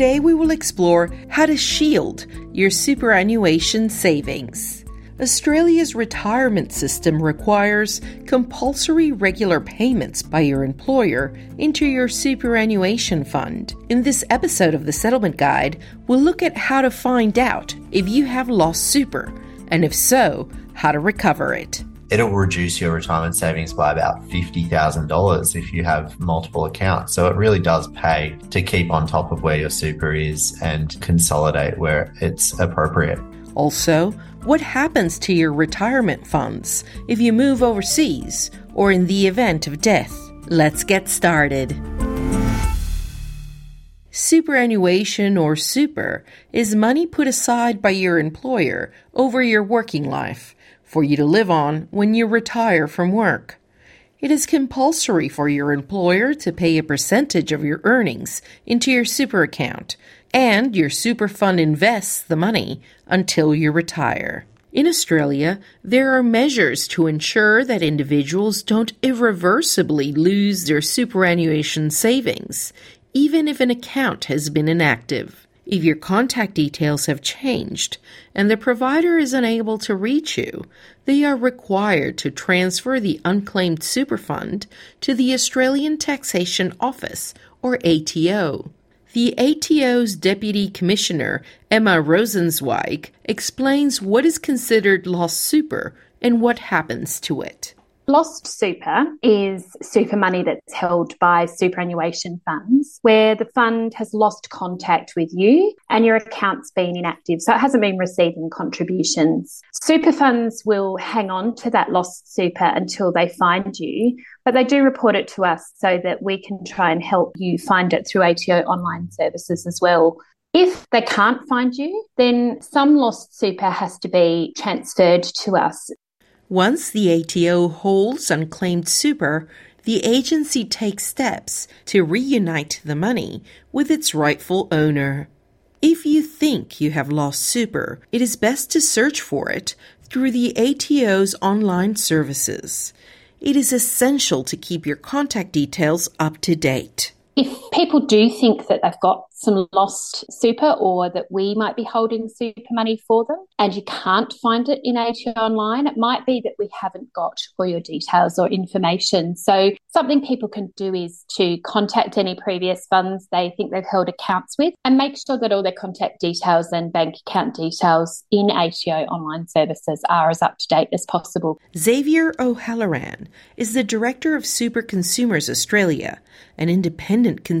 Today we will explore how to shield your superannuation savings. Australia's retirement system requires compulsory regular payments by your employer into your superannuation fund. In this episode of the Settlement Guide, we'll look at how to find out if you have lost super, and if so, how to recover it it'll reduce your retirement savings by about $50,000 if you have multiple accounts. So it really does pay to keep on top of where your super is and consolidate where it's appropriate. Also, what happens to your retirement funds if you move overseas or in the event of death? Let's get started. Superannuation or super is money put aside by your employer over your working life for you to live on when you retire from work. It is compulsory for your employer to pay a percentage of your earnings into your super account, and your super fund invests the money until you retire. In Australia, there are measures to ensure that individuals don't irreversibly lose their superannuation savings, even if an account has been inactive. If your contact details have changed and the provider is unable to reach you, they are required to transfer the unclaimed superfund to the Australian Taxation Office, or ATO. The ATO's Deputy Commissioner, Emma Rosenzweig, explains what is considered lost super and what happens to it. Lost super is super money that's held by superannuation funds where the fund has lost contact with you and your account's been inactive, so it hasn't been receiving contributions. Super funds will hang on to that lost super until they find you, but they do report it to us so that we can try and help you find it through ATO online services as well. If they can't find you, then some lost super has to be transferred to us. Once the ATO holds unclaimed super, the agency takes steps to reunite the money with its rightful owner. If you think you have lost super, it is best to search for it through the ATO's online services. It is essential to keep your contact details up to date. If people do think that they've got some lost super or that we might be holding super money for them and you can't find it in ATO online, it might be that we haven't got all your details or information. So something people can do is to contact any previous funds they think they've held accounts with and make sure that all their contact details and bank account details in ATO online services are as up to date as possible. Xavier O'Halloran is the Director of Super Consumers Australia, an independent consumer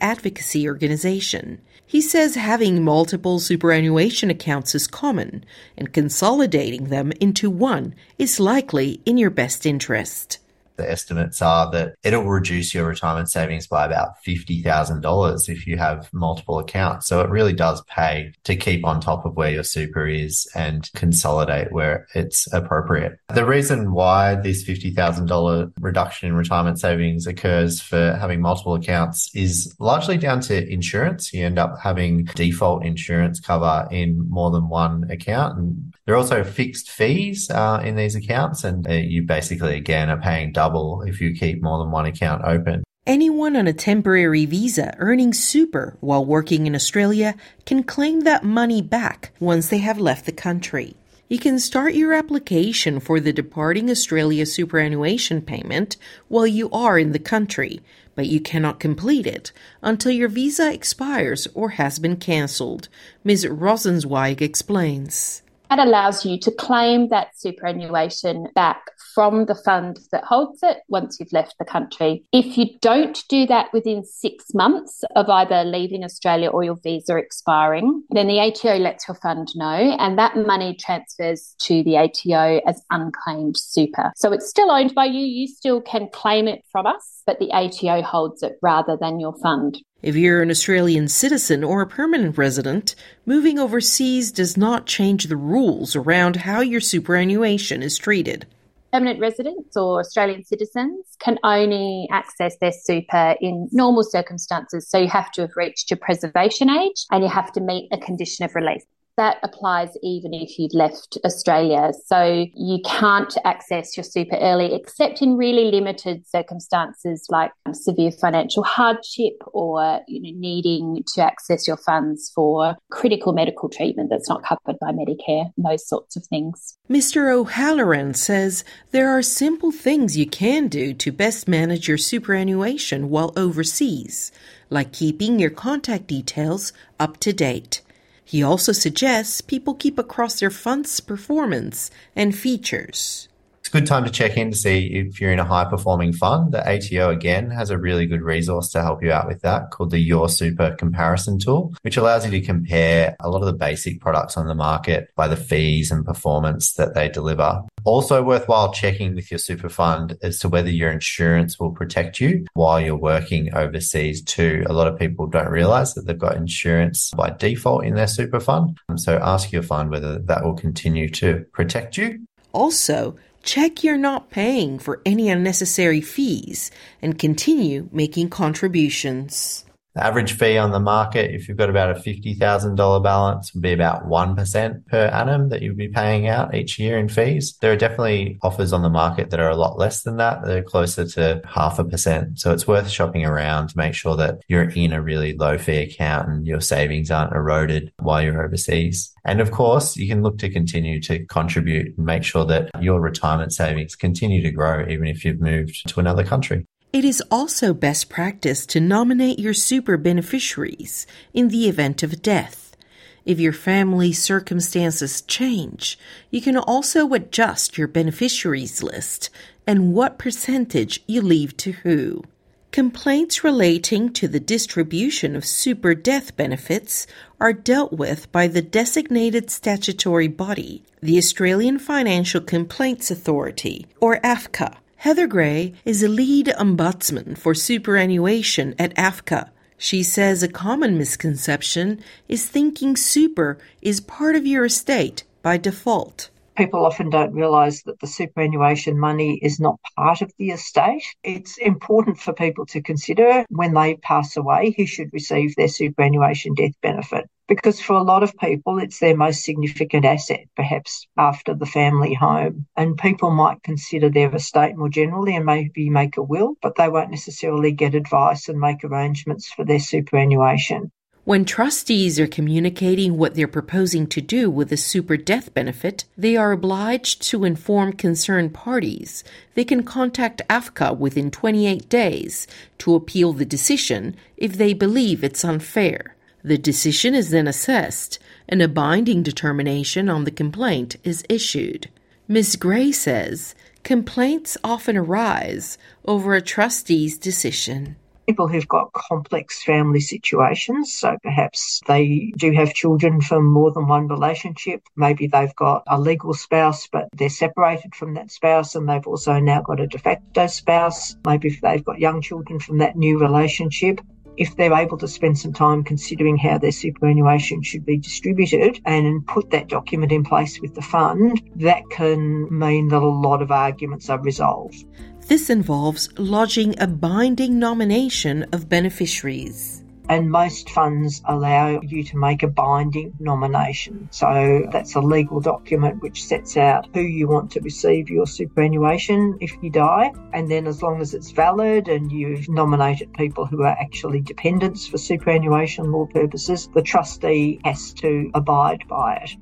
advocacy organization. He says having multiple superannuation accounts is common, and consolidating them into one is likely in your best interest the estimates are that it'll reduce your retirement savings by about $50,000 if you have multiple accounts. So it really does pay to keep on top of where your super is and consolidate where it's appropriate. The reason why this $50,000 reduction in retirement savings occurs for having multiple accounts is largely down to insurance. You end up having default insurance cover in more than one account. And there are also fixed fees uh, in these accounts, and uh, you basically, again, are paying double if you keep more than one account open. Anyone on a temporary visa earning super while working in Australia can claim that money back once they have left the country. You can start your application for the Departing Australia superannuation payment while you are in the country, but you cannot complete it until your visa expires or has been cancelled. Ms. Rosenzweig explains. That allows you to claim that superannuation back from the fund that holds it once you've left the country. If you don't do that within six months of either leaving Australia or your visa expiring, then the ATO lets your fund know and that money transfers to the ATO as unclaimed super. So it's still owned by you. You still can claim it from us, but the ATO holds it rather than your fund. If you're an Australian citizen or a permanent resident, moving overseas does not change the rules around how your superannuation is treated. Permanent residents or Australian citizens can only access their super in normal circumstances. So you have to have reached your preservation age and you have to meet a condition of release that applies even if you've left Australia. So you can't access your super early except in really limited circumstances like um, severe financial hardship or you know, needing to access your funds for critical medical treatment that's not covered by Medicare, those sorts of things. Mr. O'Halloran says there are simple things you can do to best manage your superannuation while overseas, like keeping your contact details up to date. He also suggests people keep across their fund's performance and features a good time to check in to see if you're in a high performing fund. The ATO again has a really good resource to help you out with that called the Your Super comparison tool, which allows you to compare a lot of the basic products on the market by the fees and performance that they deliver. Also worthwhile checking with your super fund as to whether your insurance will protect you while you're working overseas too. A lot of people don't realize that they've got insurance by default in their super fund. So ask your fund whether that will continue to protect you. Also, Check you're not paying for any unnecessary fees and continue making contributions. The average fee on the market, if you've got about a $50,000 balance, would be about 1% per annum that you'd be paying out each year in fees. There are definitely offers on the market that are a lot less than that. They're closer to half a percent. So it's worth shopping around to make sure that you're in a really low fee account and your savings aren't eroded while you're overseas. And of course, you can look to continue to contribute and make sure that your retirement savings continue to grow even if you've moved to another country. It is also best practice to nominate your super beneficiaries in the event of death. If your family circumstances change, you can also adjust your beneficiaries list and what percentage you leave to who. Complaints relating to the distribution of super death benefits are dealt with by the designated statutory body, the Australian Financial Complaints Authority, or AFCA. Heather Gray is a lead ombudsman for superannuation at AFCA. She says a common misconception is thinking super is part of your estate by default people often don't realise that the superannuation money is not part of the estate. It's important for people to consider when they pass away who should receive their superannuation death benefit. Because for a lot of people, it's their most significant asset, perhaps after the family home. And people might consider their estate more generally and maybe make a will, but they won't necessarily get advice and make arrangements for their superannuation. When trustees are communicating what they're proposing to do with a super death benefit, they are obliged to inform concerned parties. They can contact AFCA within 28 days to appeal the decision if they believe it's unfair. The decision is then assessed, and a binding determination on the complaint is issued. Ms. Gray says complaints often arise over a trustee's decision people who've got complex family situations. So perhaps they do have children from more than one relationship. Maybe they've got a legal spouse, but they're separated from that spouse and they've also now got a de facto spouse. Maybe if they've got young children from that new relationship if they're able to spend some time considering how their superannuation should be distributed and put that document in place with the fund, that can mean that a lot of arguments are resolved. This involves lodging a binding nomination of beneficiaries. And most funds allow you to make a binding nomination. So that's a legal document which sets out who you want to receive your superannuation if you die. And then, as long as it's valid and you've nominated people who are actually dependents for superannuation law purposes, the trustee has to abide by it.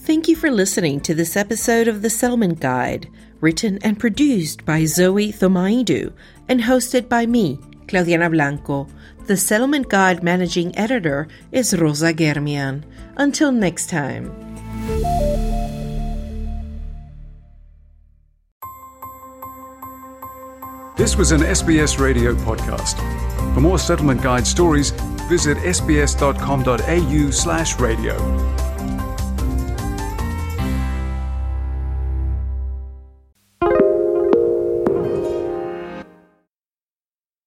Thank you for listening to this episode of The Settlement Guide, written and produced by Zoe Thomaidou and hosted by me, Claudiana Blanco. The Settlement Guide managing editor is Rosa Germian. Until next time. This was an SBS radio podcast. For more Settlement Guide stories, visit sbs.com.au slash radio.